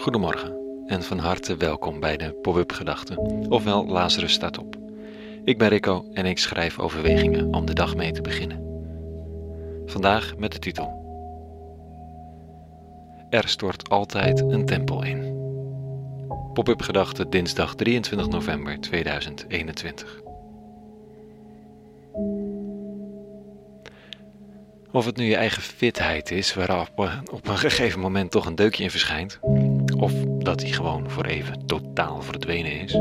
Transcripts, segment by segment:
Goedemorgen en van harte welkom bij de Pop-up Gedachten, ofwel Lazarus staat op. Ik ben Rico en ik schrijf overwegingen om de dag mee te beginnen. Vandaag met de titel Er stort altijd een tempel in. Pop-up Gedachten dinsdag 23 november 2021. Of het nu je eigen fitheid is, waarop op een gegeven moment toch een deukje in verschijnt, of dat die gewoon voor even totaal verdwenen is,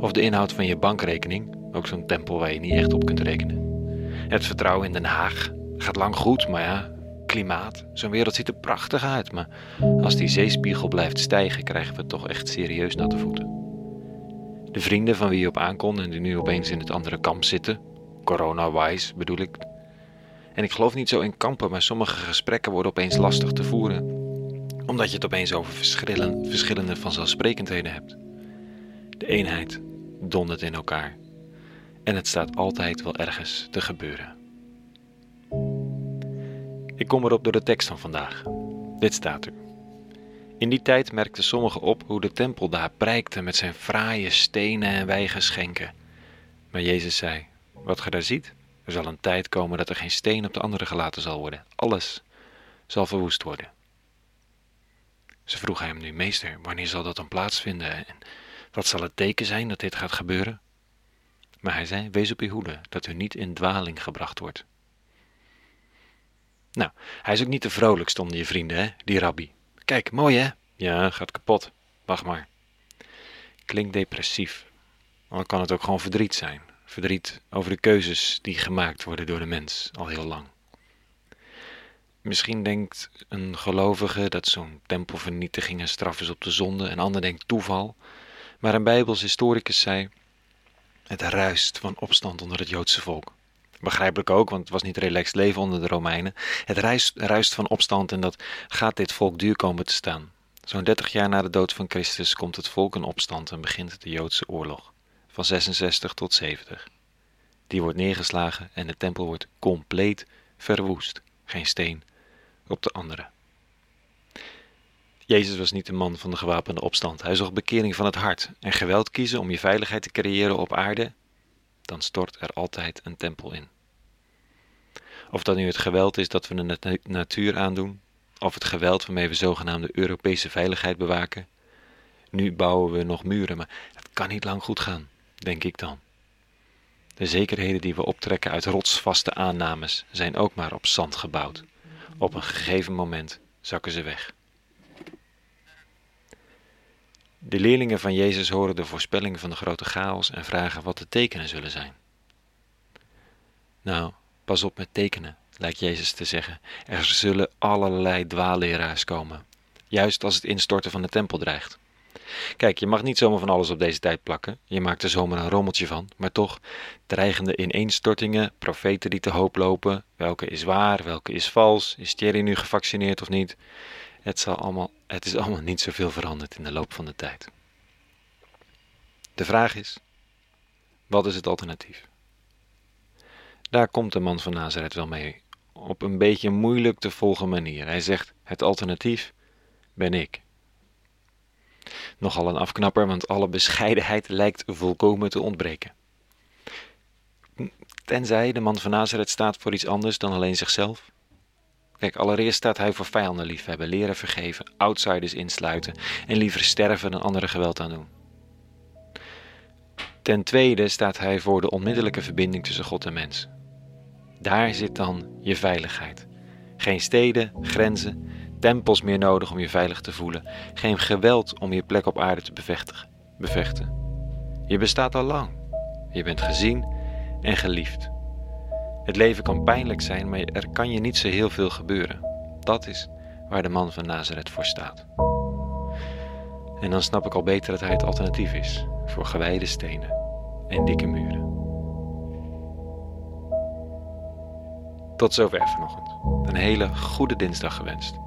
of de inhoud van je bankrekening, ook zo'n tempel waar je niet echt op kunt rekenen. Het vertrouwen in Den Haag gaat lang goed, maar ja, klimaat, zo'n wereld ziet er prachtig uit, maar als die zeespiegel blijft stijgen, krijgen we het toch echt serieus natte voeten. De vrienden van wie je op aankon en die nu opeens in het andere kamp zitten, corona-wise bedoel ik, en ik geloof niet zo in kampen, maar sommige gesprekken worden opeens lastig te voeren. Omdat je het opeens over verschillende, verschillende vanzelfsprekendheden hebt. De eenheid dondert in elkaar. En het staat altijd wel ergens te gebeuren. Ik kom erop door de tekst van vandaag. Dit staat er. In die tijd merkten sommigen op hoe de tempel daar prijkte met zijn fraaie stenen en wijgeschenken. Maar Jezus zei: Wat ge daar ziet, er zal een tijd komen dat er geen steen op de andere gelaten zal worden. Alles zal verwoest worden. Ze vroeg hem nu, meester, wanneer zal dat dan plaatsvinden en wat zal het teken zijn dat dit gaat gebeuren? Maar hij zei, wees op uw hoede, dat u niet in dwaling gebracht wordt. Nou, hij is ook niet de vrolijkste onder je vrienden, hè, die rabbi. Kijk, mooi hè? Ja, gaat kapot. Wacht maar. Klinkt depressief. Dan kan het ook gewoon verdriet zijn verdriet over de keuzes die gemaakt worden door de mens al heel lang. Misschien denkt een gelovige dat zo'n tempelvernietiging een straf is op de zonde, en ander denkt toeval. Maar een Bijbels historicus zei: Het ruist van opstand onder het Joodse volk. Begrijpelijk ook, want het was niet relaxed leven onder de Romeinen. Het ruist, ruist van opstand en dat gaat dit volk duur komen te staan. Zo'n 30 jaar na de dood van Christus komt het volk in opstand en begint de Joodse oorlog van 66 tot 70. Die wordt neergeslagen en de tempel wordt compleet verwoest. Geen steen op de andere. Jezus was niet de man van de gewapende opstand. Hij zocht bekering van het hart en geweld kiezen om je veiligheid te creëren op aarde. Dan stort er altijd een tempel in. Of dat nu het geweld is dat we de natuur aandoen, of het geweld waarmee we zogenaamde Europese veiligheid bewaken. Nu bouwen we nog muren, maar het kan niet lang goed gaan denk ik dan. De zekerheden die we optrekken uit rotsvaste aannames zijn ook maar op zand gebouwd. Op een gegeven moment zakken ze weg. De leerlingen van Jezus horen de voorspelling van de grote chaos en vragen wat de tekenen zullen zijn. Nou, pas op met tekenen, lijkt Jezus te zeggen. Er zullen allerlei dwaalleraars komen, juist als het instorten van de tempel dreigt. Kijk, je mag niet zomaar van alles op deze tijd plakken. Je maakt er zomaar een rommeltje van. Maar toch, dreigende ineenstortingen, profeten die te hoop lopen. Welke is waar, welke is vals? Is Thierry nu gevaccineerd of niet? Het, zal allemaal, het is allemaal niet zoveel veranderd in de loop van de tijd. De vraag is: wat is het alternatief? Daar komt de man van Nazareth wel mee. Op een beetje moeilijk te volgen manier. Hij zegt: Het alternatief ben ik. Nogal een afknapper, want alle bescheidenheid lijkt volkomen te ontbreken. Tenzij de man van Nazareth staat voor iets anders dan alleen zichzelf. Kijk, allereerst staat hij voor vijanden liefhebben, leren vergeven, outsiders insluiten en liever sterven dan anderen geweld aan doen. Ten tweede staat hij voor de onmiddellijke verbinding tussen God en mens. Daar zit dan je veiligheid. Geen steden, grenzen, tempels meer nodig om je veilig te voelen, geen geweld om je plek op aarde te bevechten. Je bestaat al lang. Je bent gezien en geliefd. Het leven kan pijnlijk zijn, maar er kan je niet zo heel veel gebeuren. Dat is waar de man van Nazareth voor staat. En dan snap ik al beter dat hij het alternatief is voor gewijde stenen en dikke muren. Tot zover vanochtend. Een hele goede dinsdag gewenst